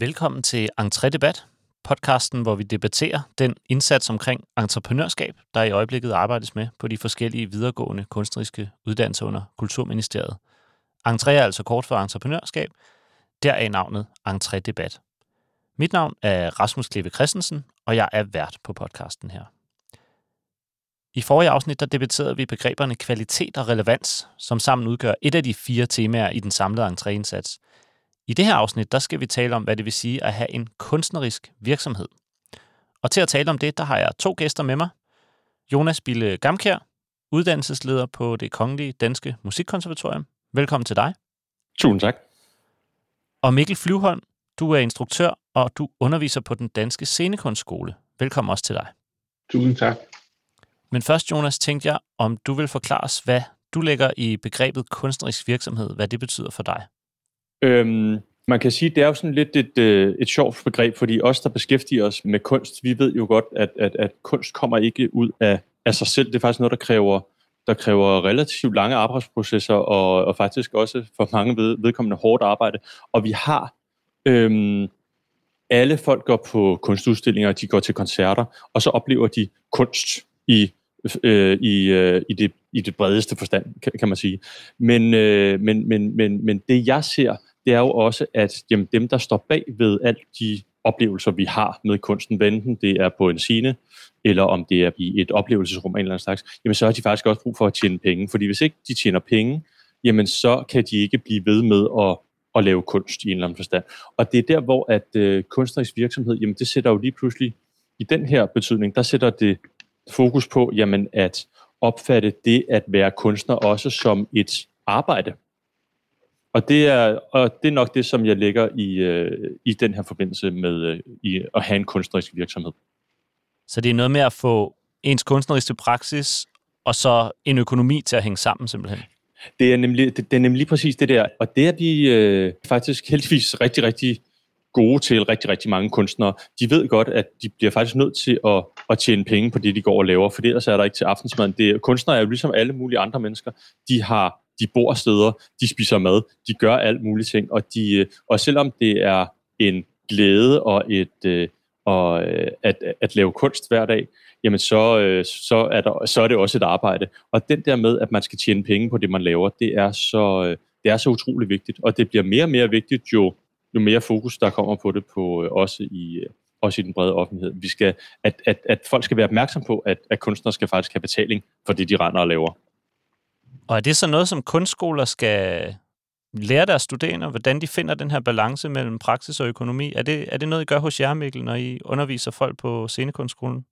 Velkommen til Entré Debat, podcasten, hvor vi debatterer den indsats omkring entreprenørskab, der i øjeblikket arbejdes med på de forskellige videregående kunstneriske uddannelser under Kulturministeriet. Entré er altså kort for entreprenørskab, deraf navnet Entré Debat. Mit navn er Rasmus Kleve Christensen, og jeg er vært på podcasten her. I forrige afsnit der debatterede vi begreberne kvalitet og relevans, som sammen udgør et af de fire temaer i den samlede entréindsats – i det her afsnit, der skal vi tale om, hvad det vil sige at have en kunstnerisk virksomhed. Og til at tale om det, der har jeg to gæster med mig. Jonas Bille Gamkær, uddannelsesleder på det Kongelige Danske Musikkonservatorium. Velkommen til dig. Tusind tak. Og Mikkel Flyvholm, du er instruktør, og du underviser på den Danske Scenekunstskole. Velkommen også til dig. Tusind tak. Men først, Jonas, tænkte jeg, om du vil forklare os, hvad du lægger i begrebet kunstnerisk virksomhed, hvad det betyder for dig. Øhm, man kan sige, det er jo sådan lidt et, øh, et sjovt begreb, fordi os, der beskæftiger os med kunst, vi ved jo godt, at, at, at kunst kommer ikke ud af, af sig selv. Det er faktisk noget, der kræver, der kræver relativt lange arbejdsprocesser, og, og faktisk også for mange ved, vedkommende hårdt arbejde. Og vi har... Øhm, alle folk går på kunstudstillinger, de går til koncerter, og så oplever de kunst i øh, i, øh, i, det, i det bredeste forstand, kan, kan man sige. Men, øh, men, men, men, men det jeg ser, det er jo også, at jamen, dem, der står bag ved alt de oplevelser, vi har med kunsten, enten det er på en scene, eller om det er i et oplevelsesrum af en eller anden slags, jamen så har de faktisk også brug for at tjene penge. Fordi hvis ikke de tjener penge, jamen så kan de ikke blive ved med at, at lave kunst i en eller anden forstand. Og det er der, hvor at øh, kunstnerisk virksomhed, jamen det sætter jo lige pludselig, i den her betydning, der sætter det fokus på, jamen at opfatte det at være kunstner også som et arbejde. Og det er, og det er nok det, som jeg lægger i, øh, i den her forbindelse med øh, i at have en kunstnerisk virksomhed. Så det er noget med at få ens kunstneriske praksis og så en økonomi til at hænge sammen simpelthen? Det er nemlig, det, det er nemlig præcis det der. Og det er vi øh, faktisk heldigvis rigtig, rigtig gode til rigtig, rigtig mange kunstnere. De ved godt, at de bliver faktisk nødt til at, at tjene penge på det, de går og laver, for ellers er der ikke til aftensmaden. Det, kunstnere er jo ligesom alle mulige andre mennesker. De har de bor steder, de spiser mad, de gør alt muligt ting, og, de, øh, og selvom det er en glæde og et, øh, og, øh, at, at lave kunst hver dag, jamen så, øh, så, er der, så er det også et arbejde. Og den der med, at man skal tjene penge på det, man laver, det er så, øh, det er så utrolig vigtigt, og det bliver mere og mere vigtigt, jo, jo mere fokus der kommer på det, på øh, også i, øh, også i den brede offentlighed. Vi skal, at, at, at folk skal være opmærksom på, at, at kunstnere skal faktisk have betaling for det, de render og laver. Og er det så noget, som kunstskoler skal lære deres studerende, hvordan de finder den her balance mellem praksis og økonomi? Er det, er det noget, I gør hos jer, Mikkel, når I underviser folk på scenekunstskolen?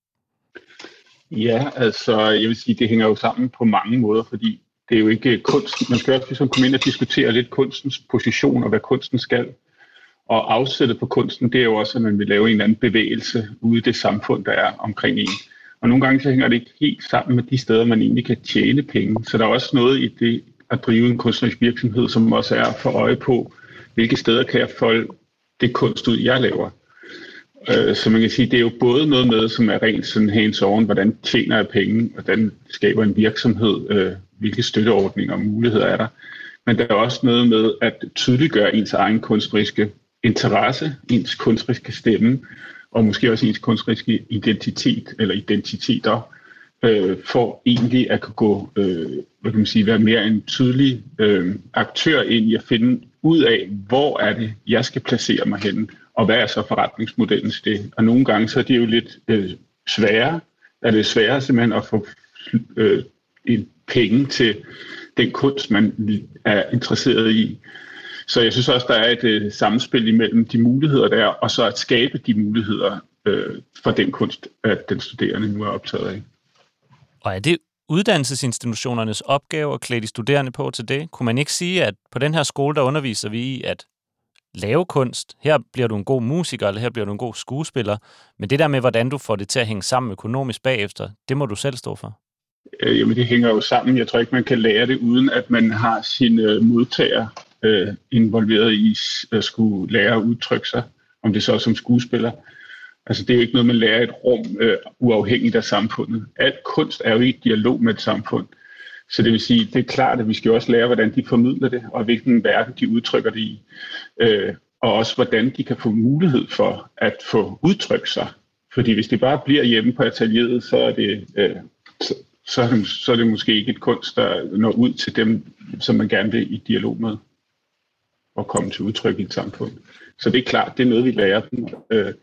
Ja, altså jeg vil sige, det hænger jo sammen på mange måder, fordi det er jo ikke kunst. Man skal også ligesom komme ind og diskutere lidt kunstens position og hvad kunsten skal. Og afsættet på kunsten, det er jo også, at man vil lave en eller anden bevægelse ude i det samfund, der er omkring en. Og nogle gange så hænger det ikke helt sammen med de steder, man egentlig kan tjene penge. Så der er også noget i det at drive en kunstnerisk virksomhed, som også er for øje på, hvilke steder kan jeg folde det kunst ud, jeg laver. Øh, så man kan sige, det er jo både noget med, som er rent sådan hands on, hvordan tjener jeg penge, hvordan skaber en virksomhed, øh, hvilke støtteordninger og muligheder er der. Men der er også noget med at tydeliggøre ens egen kunstneriske interesse, ens kunstneriske stemme, og måske også ens kunstneriske identitet eller identiteter, øh, for egentlig at kunne gå, øh, hvad kan man sige, være mere en tydelig øh, aktør ind i at finde ud af, hvor er det, jeg skal placere mig henne, og hvad er så forretningsmodellen til det. Og nogle gange så er det jo lidt øh, sværere, er det sværere simpelthen at få øh, en penge til den kunst, man er interesseret i. Så jeg synes også, der er et øh, samspil imellem de muligheder der, og så at skabe de muligheder øh, for den kunst, at den studerende nu er optaget af. Og er det uddannelsesinstitutionernes opgave at klæde de studerende på til det? Kunne man ikke sige, at på den her skole, der underviser vi i at lave kunst, her bliver du en god musiker, eller her bliver du en god skuespiller, men det der med, hvordan du får det til at hænge sammen økonomisk bagefter, det må du selv stå for. Øh, jamen, det hænger jo sammen. Jeg tror ikke, man kan lære det, uden at man har sine øh, modtager øh, involveret i at skulle lære at udtrykke sig, om det så er som skuespiller. Altså det er jo ikke noget, man lærer i et rum øh, uafhængigt af samfundet. Alt kunst er jo i dialog med et samfund. Så det vil sige, det er klart, at vi skal også lære, hvordan de formidler det, og hvilken verden de udtrykker det i. Øh, og også hvordan de kan få mulighed for at få udtrykt sig. Fordi hvis det bare bliver hjemme på atelieret, så er det, øh, så, så, er det, så er det måske ikke et kunst, der når ud til dem, som man gerne vil i dialog med og komme til udtryk i et samfund. Så det er klart, det er noget, vi lærer dem. Øh,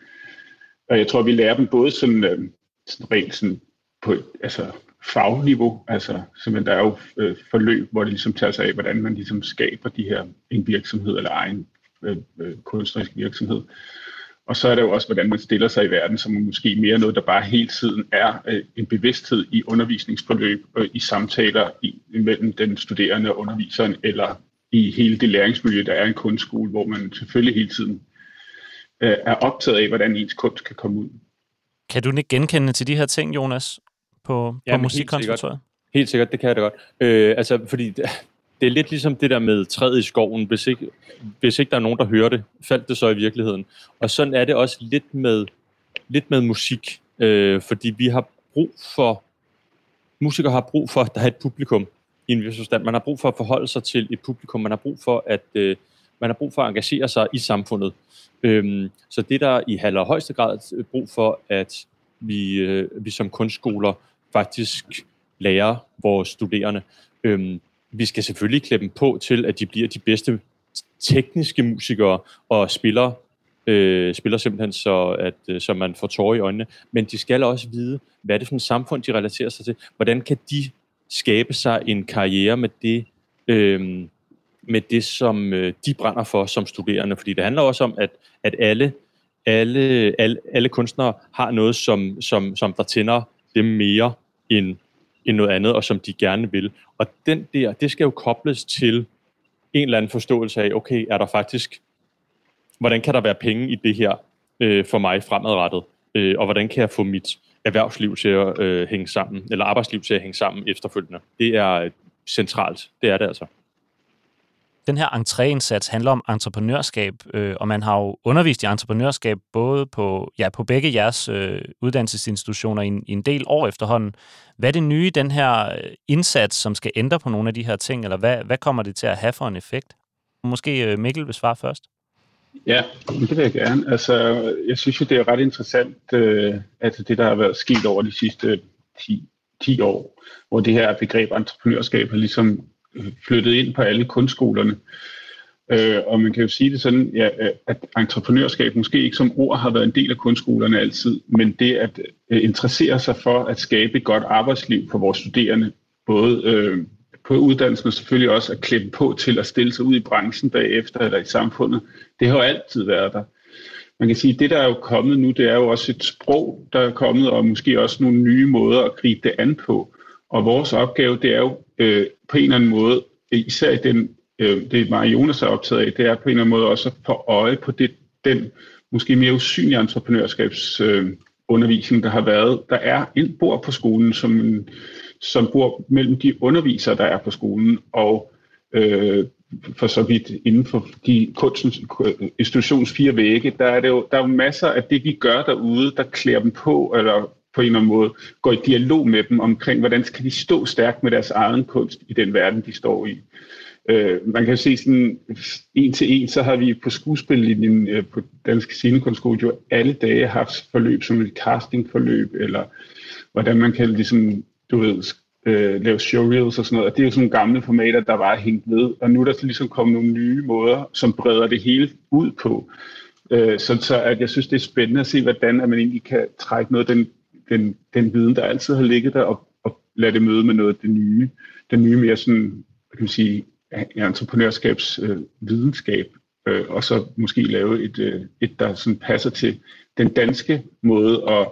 og jeg tror, vi lærer dem både sådan, øh, sådan rent sådan på et altså, fagniveau, altså simpelthen der er jo øh, forløb, hvor det ligesom tager sig af, hvordan man ligesom skaber de her en virksomhed eller egen øh, øh, kunstnerisk virksomhed. Og så er det jo også, hvordan man stiller sig i verden, som måske mere noget, der bare hele tiden er øh, en bevidsthed i undervisningsforløb, øh, i samtaler i, mellem den studerende og underviseren, eller i hele det læringsmiljø, der er i en kunstskole, hvor man selvfølgelig hele tiden øh, er optaget af, hvordan ens kunst kan komme ud. Kan du ikke genkende til de her ting, Jonas, på, på musikkonservatoriet? Helt, helt sikkert, det kan jeg da godt. Øh, altså, fordi det, det er lidt ligesom det der med træet i skoven. Hvis ikke, hvis ikke der er nogen, der hører det, faldt det så i virkeligheden. Og sådan er det også lidt med, lidt med musik. Øh, fordi vi har brug for, musikere har brug for, at der er et publikum i en vis forstand. Man har brug for at forholde sig til et publikum. Man har brug for at, øh, man har brug for at engagere sig i samfundet. Øhm, så det der i højeste grad øh, brug for, at vi, øh, vi som kunstskoler faktisk lærer vores studerende. Øhm, vi skal selvfølgelig klæde dem på til, at de bliver de bedste tekniske musikere og spiller, øh, spiller simpelthen så, at, øh, så man får tårer i øjnene. Men de skal også vide, hvad er det for et samfund, de relaterer sig til. Hvordan kan de skabe sig en karriere med det, øh, med det som øh, de brænder for som studerende. Fordi det handler også om, at, at alle, alle, alle, alle kunstnere har noget, som, som, som der tænder dem mere end, end noget andet, og som de gerne vil. Og den der, det skal jo kobles til en eller anden forståelse af, okay, er der faktisk, hvordan kan der være penge i det her øh, for mig fremadrettet? Øh, og hvordan kan jeg få mit erhvervsliv til at øh, hænge sammen, eller arbejdsliv til at hænge sammen efterfølgende? Det er øh, centralt. Det er det altså den her entréindsats handler om entreprenørskab, øh, og man har jo undervist i entreprenørskab både på, ja, på begge jeres øh, uddannelsesinstitutioner i en, i en del år efterhånden. Hvad er det nye i den her øh, indsats, som skal ændre på nogle af de her ting, eller hvad, hvad kommer det til at have for en effekt? Måske øh, Mikkel vil svare først. Ja, det vil jeg gerne. Altså, jeg synes jo, det er ret interessant, øh, altså det, der har været sket over de sidste 10, 10 år, hvor det her begreb entreprenørskab har ligesom øh, flyttet ind på alle kunstskolerne. Øh, og man kan jo sige det sådan, ja, øh, at entreprenørskab måske ikke som ord har været en del af kunstskolerne altid, men det at øh, interessere sig for at skabe et godt arbejdsliv for vores studerende, både øh, på uddannelsen og selvfølgelig også at klippe på til at stille sig ud i branchen bagefter eller i samfundet, det har jo altid været der. Man kan sige, at det, der er jo kommet nu, det er jo også et sprog, der er kommet, og måske også nogle nye måder at gribe det an på. Og vores opgave, det er jo øh, på en eller anden måde, især i den, øh, det Marie Jonas er optaget af, det er på en eller anden måde også at få øje på det, den måske mere usynlige entreprenørskabsundervisning, øh, der har været. Der er en bor på skolen, som, som bor mellem de undervisere, der er på skolen, og øh, for så vidt inden for de kunstens, institutions fire vægge, der er, det jo, der er jo masser af det, vi gør derude, der klæder dem på, eller på en eller anden måde går i dialog med dem omkring, hvordan skal de stå stærkt med deres egen kunst i den verden, de står i. Øh, man kan se sådan en til en, så har vi på skuespillinjen øh, på Dansk Scenekunstskole jo alle dage haft forløb som et castingforløb, eller hvordan man kan ligesom, du ved, øh, lave showreels og sådan noget. Og det er jo sådan nogle gamle formater, der var hængt ved. Og nu er der så ligesom kommet nogle nye måder, som breder det hele ud på. Øh, så, så at jeg synes, det er spændende at se, hvordan at man egentlig kan trække noget af den den, den viden, der altid har ligget der, og, og lade det møde med noget af det nye. Den nye mere sådan, kan man sige, entreprenørskabsvidenskab, øh, øh, og så måske lave et, øh, et, der sådan passer til den danske måde at,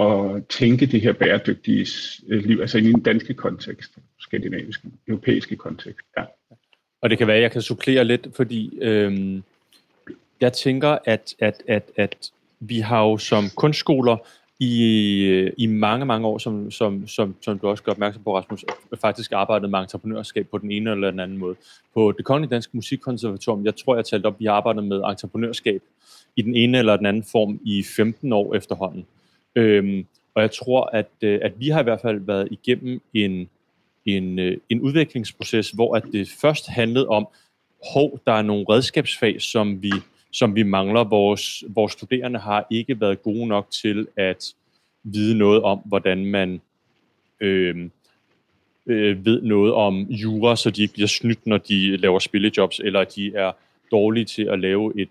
at tænke det her bæredygtige øh, liv, altså i den danske kontekst, skandinaviske, europæiske kontekst. Ja. Og det kan være, at jeg kan supplere lidt, fordi øhm, jeg tænker, at, at, at, at vi har jo som kunstskoler i, i mange, mange år, som, som, som, som du også gør opmærksom på, Rasmus, faktisk arbejdet med entreprenørskab på den ene eller den anden måde. På det Kongelige Danske Musikkonservatorium, jeg tror, jeg talte op, vi har arbejdet med entreprenørskab i den ene eller den anden form i 15 år efterhånden. Øhm, og jeg tror, at, øh, at vi har i hvert fald været igennem en, en, øh, en udviklingsproces, hvor at det først handlede om, hov, der er nogle redskabsfag, som vi som vi mangler. Vores, vores studerende har ikke været gode nok til at vide noget om, hvordan man øh, øh, ved noget om jura, så de ikke bliver snydt, når de laver spillejobs, eller de er dårlige til at lave et,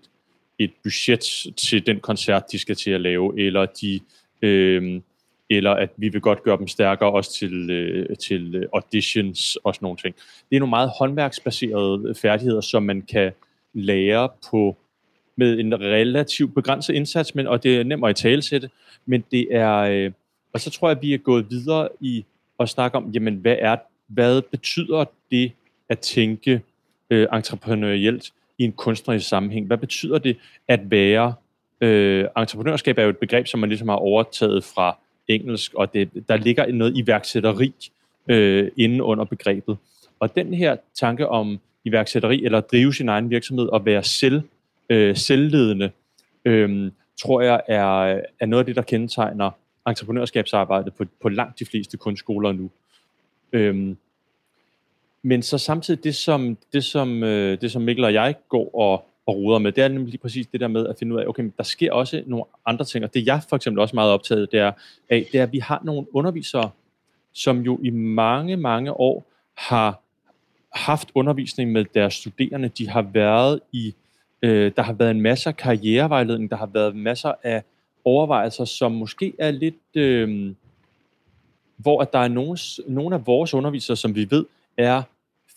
et budget til den koncert, de skal til at lave, eller de øh, eller at vi vil godt gøre dem stærkere også til, øh, til auditions og sådan nogle ting. Det er nogle meget håndværksbaserede færdigheder, som man kan lære på med en relativt begrænset indsats, men, og det er nemt at talesætte, men det er, øh, og så tror jeg, at vi er gået videre i at snakke om, jamen hvad er, hvad betyder det at tænke øh, entreprenørielt i en kunstnerisk sammenhæng? Hvad betyder det at være, øh, entreprenørskab er jo et begreb, som man ligesom har overtaget fra engelsk, og det, der ligger noget iværksætteri øh, inde under begrebet. Og den her tanke om iværksætteri, eller at drive sin egen virksomhed og være selv, øh, selvledende, øh, tror jeg er, er noget af det, der kendetegner entreprenørskabsarbejdet på, på langt de fleste kunstskoler nu. Øh, men så samtidig det, som, det, som, øh, det, som Mikkel og jeg går og og roder med, det er nemlig lige præcis det der med at finde ud af, okay, der sker også nogle andre ting, og det jeg for eksempel også meget optaget det er, af, det er, at vi har nogle undervisere, som jo i mange, mange år har haft undervisning med deres studerende. De har været i, øh, der har været en masse karrierevejledning, der har været masser af overvejelser, som måske er lidt, øh, hvor at der er nogle, nogle af vores undervisere, som vi ved, er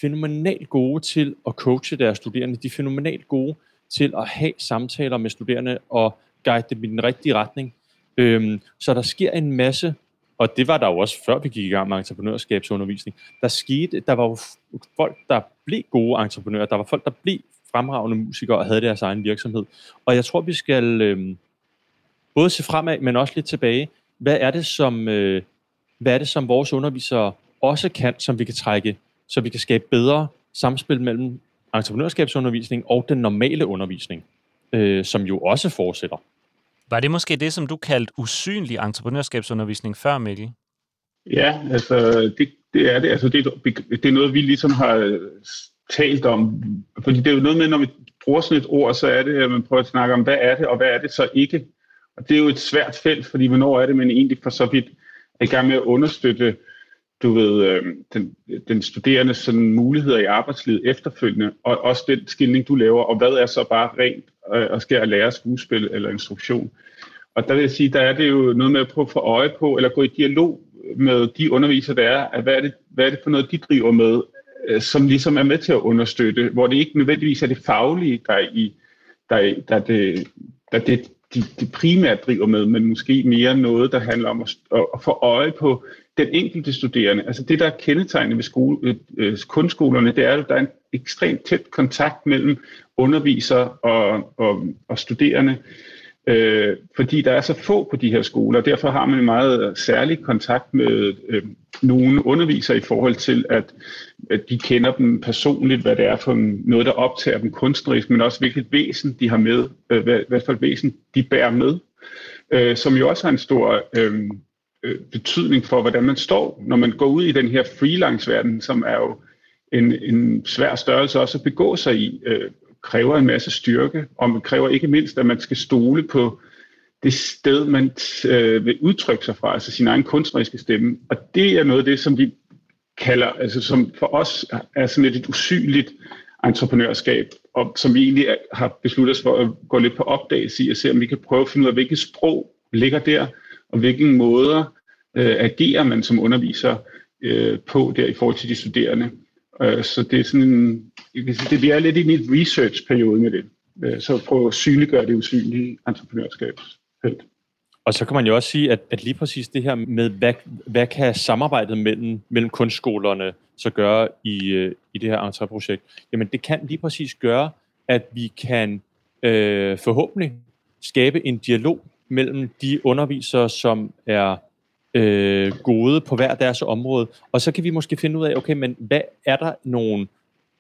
fænomenalt gode til at coache deres studerende. De er fænomenalt gode til at have samtaler med studerende og guide dem i den rigtige retning. Øhm, så der sker en masse, og det var der jo også før vi gik i gang med entreprenørskabsundervisning. Der skete, der var jo folk, der blev gode entreprenører, der var folk, der blev fremragende musikere og havde deres egen virksomhed. Og jeg tror, vi skal øhm, både se fremad, men også lidt tilbage. Hvad er det, som, øh, hvad er det, som vores undervisere også kan, som vi kan trække så vi kan skabe bedre samspil mellem entreprenørskabsundervisning og den normale undervisning, øh, som jo også fortsætter. Var det måske det, som du kaldte usynlig entreprenørskabsundervisning før, Mikkel? Ja, altså det, det er det. Altså, det, det er noget, vi ligesom har talt om. Fordi det er jo noget med, når vi bruger sådan et ord, så er det, at man prøver at snakke om, hvad er det, og hvad er det så ikke. Og det er jo et svært felt, fordi hvornår er det, man egentlig for så vidt er i gang med at understøtte du ved, øh, den, den studerende sådan muligheder i arbejdslivet efterfølgende, og også den skilning, du laver, og hvad er så bare rent øh, at skal lære skuespil eller instruktion. Og der vil jeg sige, der er det jo noget med at prøve at få øje på, eller gå i dialog med de undervisere, der er, at hvad er det, hvad er det for noget, de driver med, øh, som ligesom er med til at understøtte, hvor det ikke nødvendigvis er det faglige, der er, i, der er, der er det, der er det, de, de primært driver med, men måske mere noget, der handler om at, at få øje på den enkelte studerende. Altså det, der er kendetegnende ved skole, øh, øh kunstskolerne, det er, at der er en ekstremt tæt kontakt mellem undervisere og, og, og studerende, øh, fordi der er så få på de her skoler. Derfor har man en meget øh, særlig kontakt med øh, nogle undervisere i forhold til, at, at de kender dem personligt, hvad det er for noget, der optager dem kunstnerisk, men også hvilket væsen de har med, øh, hvad, hvad for et væsen de bærer med, øh, som jo også har en stor... Øh, øh, betydning for, hvordan man står, når man går ud i den her freelance-verden, som er jo en, en svær størrelse også at begå sig i, øh, kræver en masse styrke, og man kræver ikke mindst, at man skal stole på det sted, man øh, vil udtrykke sig fra, altså sin egen kunstneriske stemme. Og det er noget af det, som vi kalder, altså som for os er sådan lidt et usynligt entreprenørskab, og som vi egentlig har besluttet os for at gå lidt på opdagelse i, og se om vi kan prøve at finde ud af, hvilket sprog ligger der, og hvilke måder øh, agerer man som underviser øh, på der i forhold til de studerende. Øh, så det er sådan en, det, vi er lidt i en research-periode med det. Øh, så prøve at synliggøre det usynlige entreprenørskabsfelt. Og så kan man jo også sige, at, at lige præcis det her med, hvad, hvad kan samarbejdet mellem, mellem kunstskolerne så gøre i, øh, i det her entreprojekt? Jamen det kan lige præcis gøre, at vi kan øh, forhåbentlig skabe en dialog mellem de undervisere, som er øh, gode på hver deres område. Og så kan vi måske finde ud af, okay, men hvad er der nogle,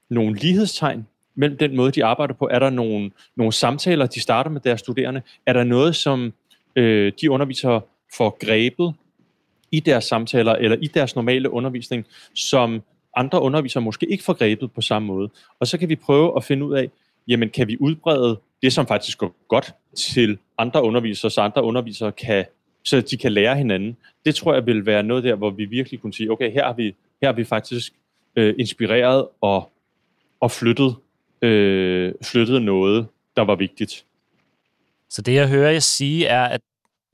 nogle lighedstegn mellem den måde, de arbejder på? Er der nogle, nogle samtaler, de starter med deres studerende? Er der noget, som øh, de undervisere får grebet i deres samtaler eller i deres normale undervisning, som andre undervisere måske ikke får grebet på samme måde? Og så kan vi prøve at finde ud af, jamen kan vi udbrede det, som faktisk går godt til andre undervisere, så andre undervisere kan, så de kan lære hinanden. Det tror jeg vil være noget der, hvor vi virkelig kunne sige, okay, her har vi, her har vi faktisk øh, inspireret og, og flyttet, øh, flyttet noget, der var vigtigt. Så det, jeg hører jer sige, er, at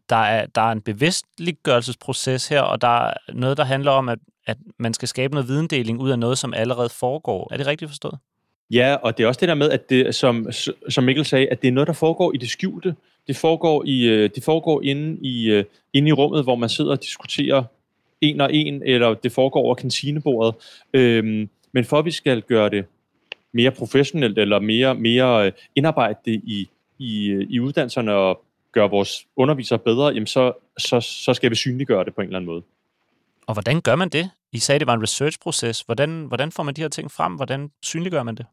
der er, der er en bevidstliggørelsesproces her, og der er noget, der handler om, at, at man skal skabe noget videndeling ud af noget, som allerede foregår. Er det rigtigt forstået? Ja, og det er også det der med, at det, som, som Mikkel sagde, at det er noget, der foregår i det skjulte. Det foregår, i, øh, det foregår inde, i, øh, inde i rummet, hvor man sidder og diskuterer en og en, eller det foregår over kantinebordet. Øhm, men for at vi skal gøre det mere professionelt, eller mere, mere øh, indarbejde det i, i, i uddannelserne og gøre vores undervisere bedre, jamen så, så, så skal vi synliggøre det på en eller anden måde. Og hvordan gør man det? I sagde, det var en research-proces. Hvordan, hvordan får man de her ting frem? Hvordan synliggør man det?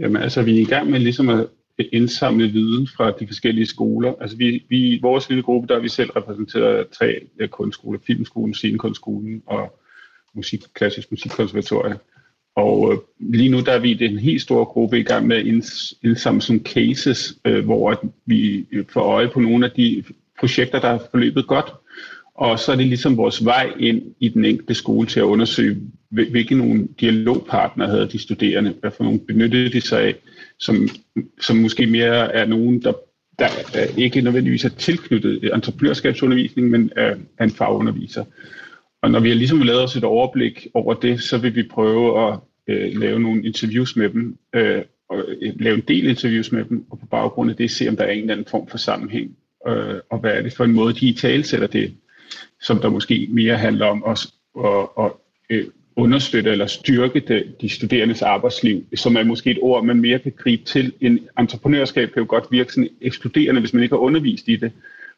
Jamen altså, vi er i gang med ligesom at indsamle viden fra de forskellige skoler. Altså vi, vi i vores lille gruppe, der er vi selv repræsenteret tre kunstskoler, Filmskolen, Scenekunstskolen og musik, klassisk musikkonservatorie. Og øh, lige nu der er vi i den helt store gruppe i gang med at indsamle sådan cases, øh, hvor vi øh, får øje på nogle af de projekter, der er forløbet godt, og så er det ligesom vores vej ind i den enkelte skole til at undersøge, hvilke nogle dialogpartnere havde de studerende, hvad for nogle benyttede de sig af, som, som måske mere er nogen, der, der ikke nødvendigvis er tilknyttet entreprenørskabsundervisning, men er, er en fagunderviser. Og når vi har ligesom lavet os et overblik over det, så vil vi prøve at øh, lave nogle interviews med dem, øh, og øh, lave en del interviews med dem, og på baggrund af det se, om der er en eller anden form for sammenhæng, øh, og hvad er det for en måde, de i talsætter det som der måske mere handler om at, at, at, at understøtte eller styrke de, de studerendes arbejdsliv, som er måske et ord, man mere kan gribe til. En entreprenørskab kan jo godt virke sådan ekskluderende, hvis man ikke har undervist i det,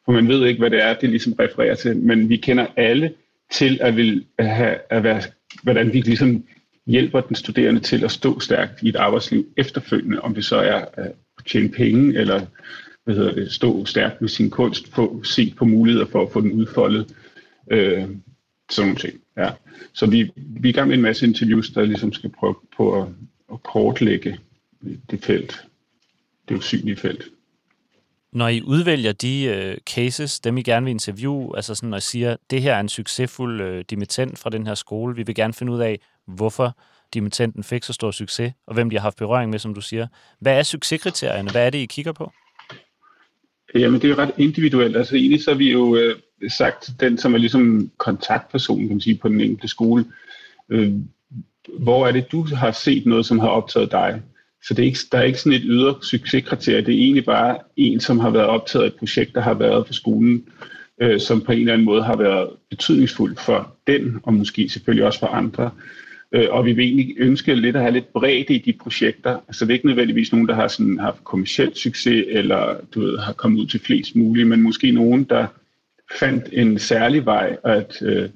for man ved ikke, hvad det er, det ligesom refererer til. Men vi kender alle til at, vil have, at være, hvordan vi ligesom hjælper den studerende til at stå stærkt i et arbejdsliv efterfølgende, om det så er øh, at tjene penge, eller hvad hedder det, stå stærkt med sin kunst, få set på muligheder for at få den udfoldet, Øh, sådan nogle ting. Ja. Så vi, vi er i gang med en masse interviews, der ligesom skal prøve på at, at kortlægge det felt, det usynlige felt. Når I udvælger de øh, cases, dem I gerne vil interviewe, altså sådan, når I siger, det her er en succesfuld øh, dimittent fra den her skole, vi vil gerne finde ud af, hvorfor dimittenten fik så stor succes, og hvem de har haft berøring med, som du siger. Hvad er succeskriterierne? Hvad er det, I kigger på? Jamen, det er jo ret individuelt. Altså egentlig så har vi jo øh, sagt, den som er ligesom kontaktpersonen, kan man sige, på den enkelte skole. Øh, hvor er det, du har set noget, som har optaget dig? Så det er ikke, der er ikke sådan et ydre succeskriterie. Det er egentlig bare en, som har været optaget af et projekt, der har været på skolen, øh, som på en eller anden måde har været betydningsfuldt for den, og måske selvfølgelig også for andre. Øh, og vi vil egentlig ønske lidt at have lidt bredde i de projekter. Altså det er ikke nødvendigvis nogen, der har sådan haft kommersielt succes, eller du ved, har kommet ud til flest mulige, men måske nogen, der fandt en særlig vej at, øh,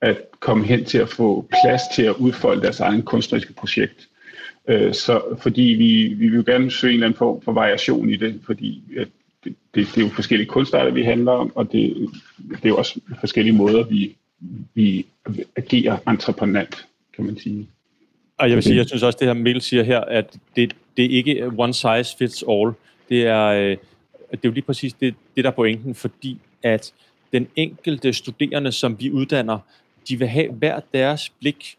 at komme hen til at få plads til at udfolde deres egen kunstneriske projekt. Øh, så fordi vi, vi vil jo gerne søge en eller anden form for variation i det, fordi at det, det, det er jo forskellige kunstarter, vi handler om, og det, det er jo også forskellige måder, vi, vi agerer entreprenant kan man sige. Og jeg vil sige, jeg synes også, det her Mikkel siger her, at det, det er ikke one size fits all. Det er, øh, det er jo lige præcis det, det, der er pointen, fordi at den enkelte studerende, som vi uddanner, de vil have hver deres blik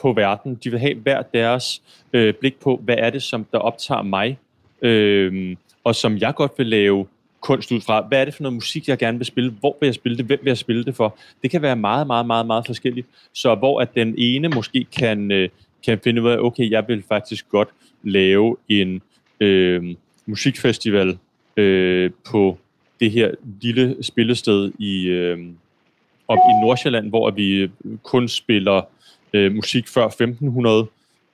på verden. De vil have hver deres øh, blik på, hvad er det, som der optager mig, øh, og som jeg godt vil lave kunst ud fra. Hvad er det for noget musik, jeg gerne vil spille? Hvor vil jeg spille det? Hvem vil jeg spille det for? Det kan være meget, meget, meget, meget forskelligt. Så hvor at den ene måske kan, øh, kan finde ud af, okay, jeg vil faktisk godt lave en øh, musikfestival øh, på det her lille spillested i, øh, op i Nordsjælland, hvor vi kun spiller øh, musik før 1500,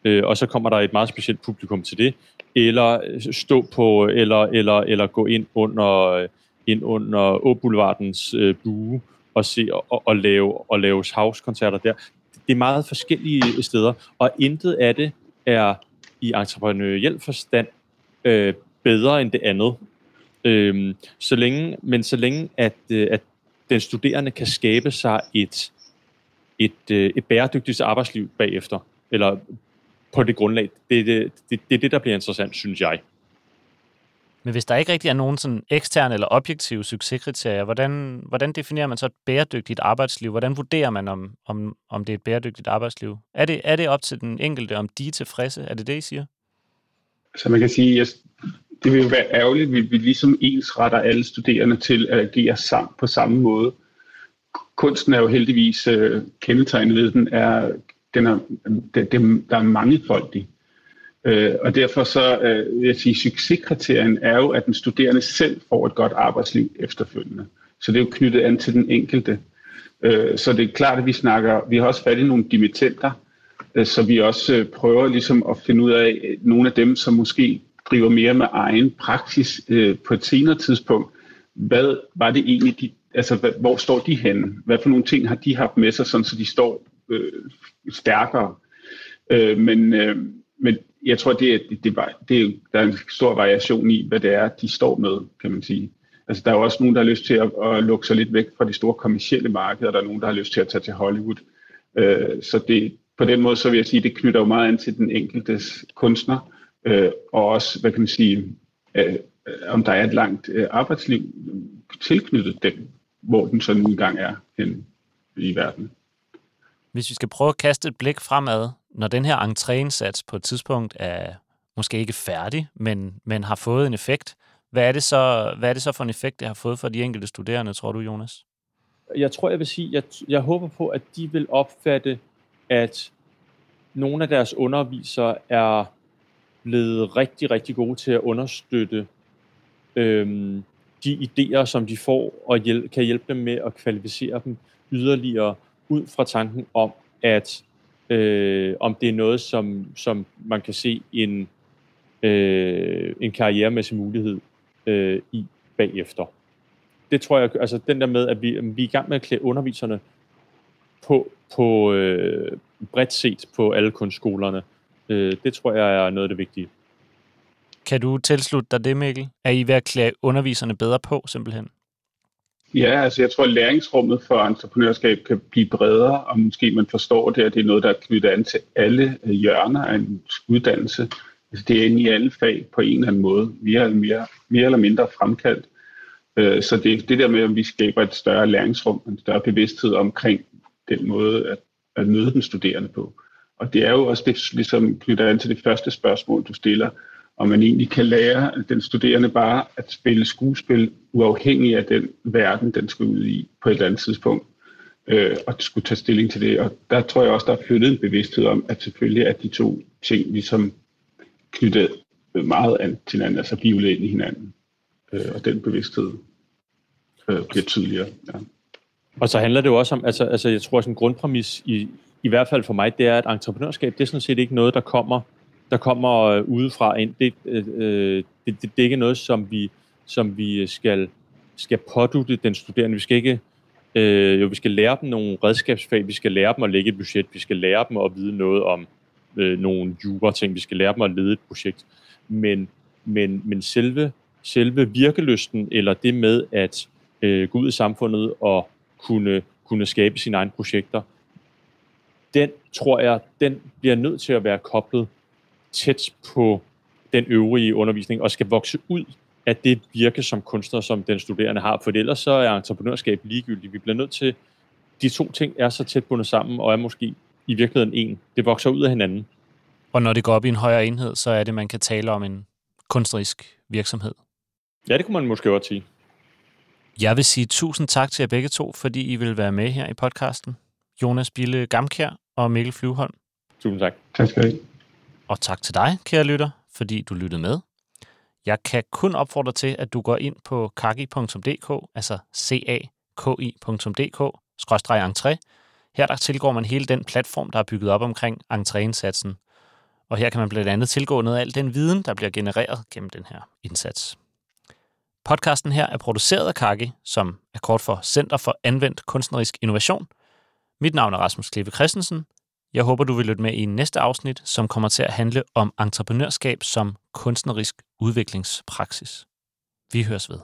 øh, og så kommer der et meget specielt publikum til det eller øh, stå på, eller, eller, eller gå ind under, øh, ind under Åboulevardens øh, bue og, se, og, og, lave, og lave house-koncerter der. Det er meget forskellige øh, steder, og intet af det er i entreprenøriel forstand øh, bedre end det andet. Øh, så længe, men så længe, at, øh, at den studerende kan skabe sig et, et, øh, et bæredygtigt arbejdsliv bagefter, eller på det grundlag. Det er det, det, det, det, der bliver interessant, synes jeg. Men hvis der ikke rigtig er nogen sådan eksterne eller objektive succeskriterier, hvordan, hvordan definerer man så et bæredygtigt arbejdsliv? Hvordan vurderer man, om, om, om det er et bæredygtigt arbejdsliv? Er det, er det op til den enkelte, om de er tilfredse? Er det det, I siger? Så man kan sige, at det vil jo være ærgerligt, at vi ligesom ensretter alle studerende til at agere sammen på samme måde. Kunsten er jo heldigvis øh, kendetegnet ved, den er, den er, den, der er mangefoldig. Øh, og derfor så øh, vil jeg sige, succeskriterien er jo, at den studerende selv får et godt arbejdsliv efterfølgende. Så det er jo knyttet an til den enkelte. Øh, så det er klart, at vi snakker, vi har også fat i nogle dimittenter, øh, så vi også øh, prøver ligesom at finde ud af øh, nogle af dem, som måske driver mere med egen praksis øh, på et senere tidspunkt. Hvad var det egentlig, de, altså hvad, hvor står de henne? Hvad for nogle ting har de haft med sig, sådan, så de står øh, stærkere? Øh, men, øh, men jeg tror, det er, det, det, det er, der er en stor variation i, hvad det er, de står med, kan man sige. Altså, der er jo også nogen, der har lyst til at, at lukke sig lidt væk fra de store kommersielle markeder, og der er nogen, der har lyst til at tage til Hollywood. Øh, så det, på den måde, så vil jeg sige, det knytter jo meget an til den enkeltes kunstner, øh, og også, hvad kan man sige, øh, om der er et langt øh, arbejdsliv tilknyttet den, hvor den så en engang er hen i verden. Hvis vi skal prøve at kaste et blik fremad, når den her entréindsats på et tidspunkt er måske ikke færdig, men, men har fået en effekt, hvad er, det så, hvad er det så for en effekt, det har fået for de enkelte studerende, tror du, Jonas? Jeg tror, jeg vil sige, jeg, jeg håber på, at de vil opfatte, at nogle af deres undervisere er blevet rigtig, rigtig gode til at understøtte øhm, de idéer, som de får, og hjælp, kan hjælpe dem med at kvalificere dem yderligere ud fra tanken om, at øh, om det er noget, som, som man kan se en, øh, en karrieremæssig mulighed øh, i bagefter. Det tror jeg, altså den der med, at vi, vi er i gang med at klæde underviserne på, på øh, bredt set på alle kunstskolerne, øh, det tror jeg er noget af det vigtige. Kan du tilslutte dig det, Mikkel? Er I ved at klæde underviserne bedre på, simpelthen? Ja, altså jeg tror, at læringsrummet for entreprenørskab kan blive bredere, og måske man forstår det, at det er noget, der er knyttet an til alle øh, hjørner af en uddannelse. Altså det er inde i alle fag på en eller anden måde, mere eller, mere, mere eller mindre fremkaldt. Øh, så det det der med, at vi skaber et større læringsrum, en større bevidsthed omkring den måde at, at møde den studerende på. Og det er jo også det, ligesom knytter an til det første spørgsmål, du stiller, og man egentlig kan lære den studerende bare at spille skuespil uafhængig af den verden, den skal ud i på et eller andet tidspunkt, øh, og skulle tage stilling til det. Og der tror jeg også, der er flyttet en bevidsthed om, at selvfølgelig er de to ting ligesom knyttet meget an til hinanden, altså bivlet ind i hinanden. Øh, og den bevidsthed øh, bliver tydeligere. Ja. Og så handler det jo også om, altså, altså jeg tror, at en grundpræmis i, i hvert fald for mig, det er, at entreprenørskab, det er sådan set ikke noget, der kommer der kommer øh, udefra ind. Det, øh, øh, det, det, det er ikke noget, som vi, som vi øh, skal, skal pådute den studerende. Vi skal ikke øh, jo, vi skal lære dem nogle redskabsfag, vi skal lære dem at lægge et budget, vi skal lære dem at vide noget om øh, nogle jura-ting, vi skal lære dem at lede et projekt. Men, men, men selve, selve virkelysten, eller det med at øh, gå ud i samfundet og kunne, kunne skabe sine egne projekter, den tror jeg, den bliver nødt til at være koblet tæt på den øvrige undervisning og skal vokse ud af det virke som kunstner, som den studerende har. For ellers så er entreprenørskab ligegyldigt. Vi bliver nødt til, de to ting er så tæt bundet sammen og er måske i virkeligheden en. Det vokser ud af hinanden. Og når det går op i en højere enhed, så er det, man kan tale om en kunstnerisk virksomhed. Ja, det kunne man måske godt sige. Jeg vil sige tusind tak til jer begge to, fordi I vil være med her i podcasten. Jonas Bille Gamkær og Mikkel Flyvholm. Tusind tak. Tak skal I og tak til dig, kære lytter, fordi du lyttede med. Jeg kan kun opfordre til, at du går ind på kaki.dk, altså c-a-k-i.dk, skråstreg entré. Her der tilgår man hele den platform, der er bygget op omkring entréindsatsen. Og her kan man blandt andet tilgå noget af al den viden, der bliver genereret gennem den her indsats. Podcasten her er produceret af Kaki, som er kort for Center for Anvendt Kunstnerisk Innovation. Mit navn er Rasmus Kleve Christensen. Jeg håber, du vil lytte med i næste afsnit, som kommer til at handle om entreprenørskab som kunstnerisk udviklingspraksis. Vi høres ved.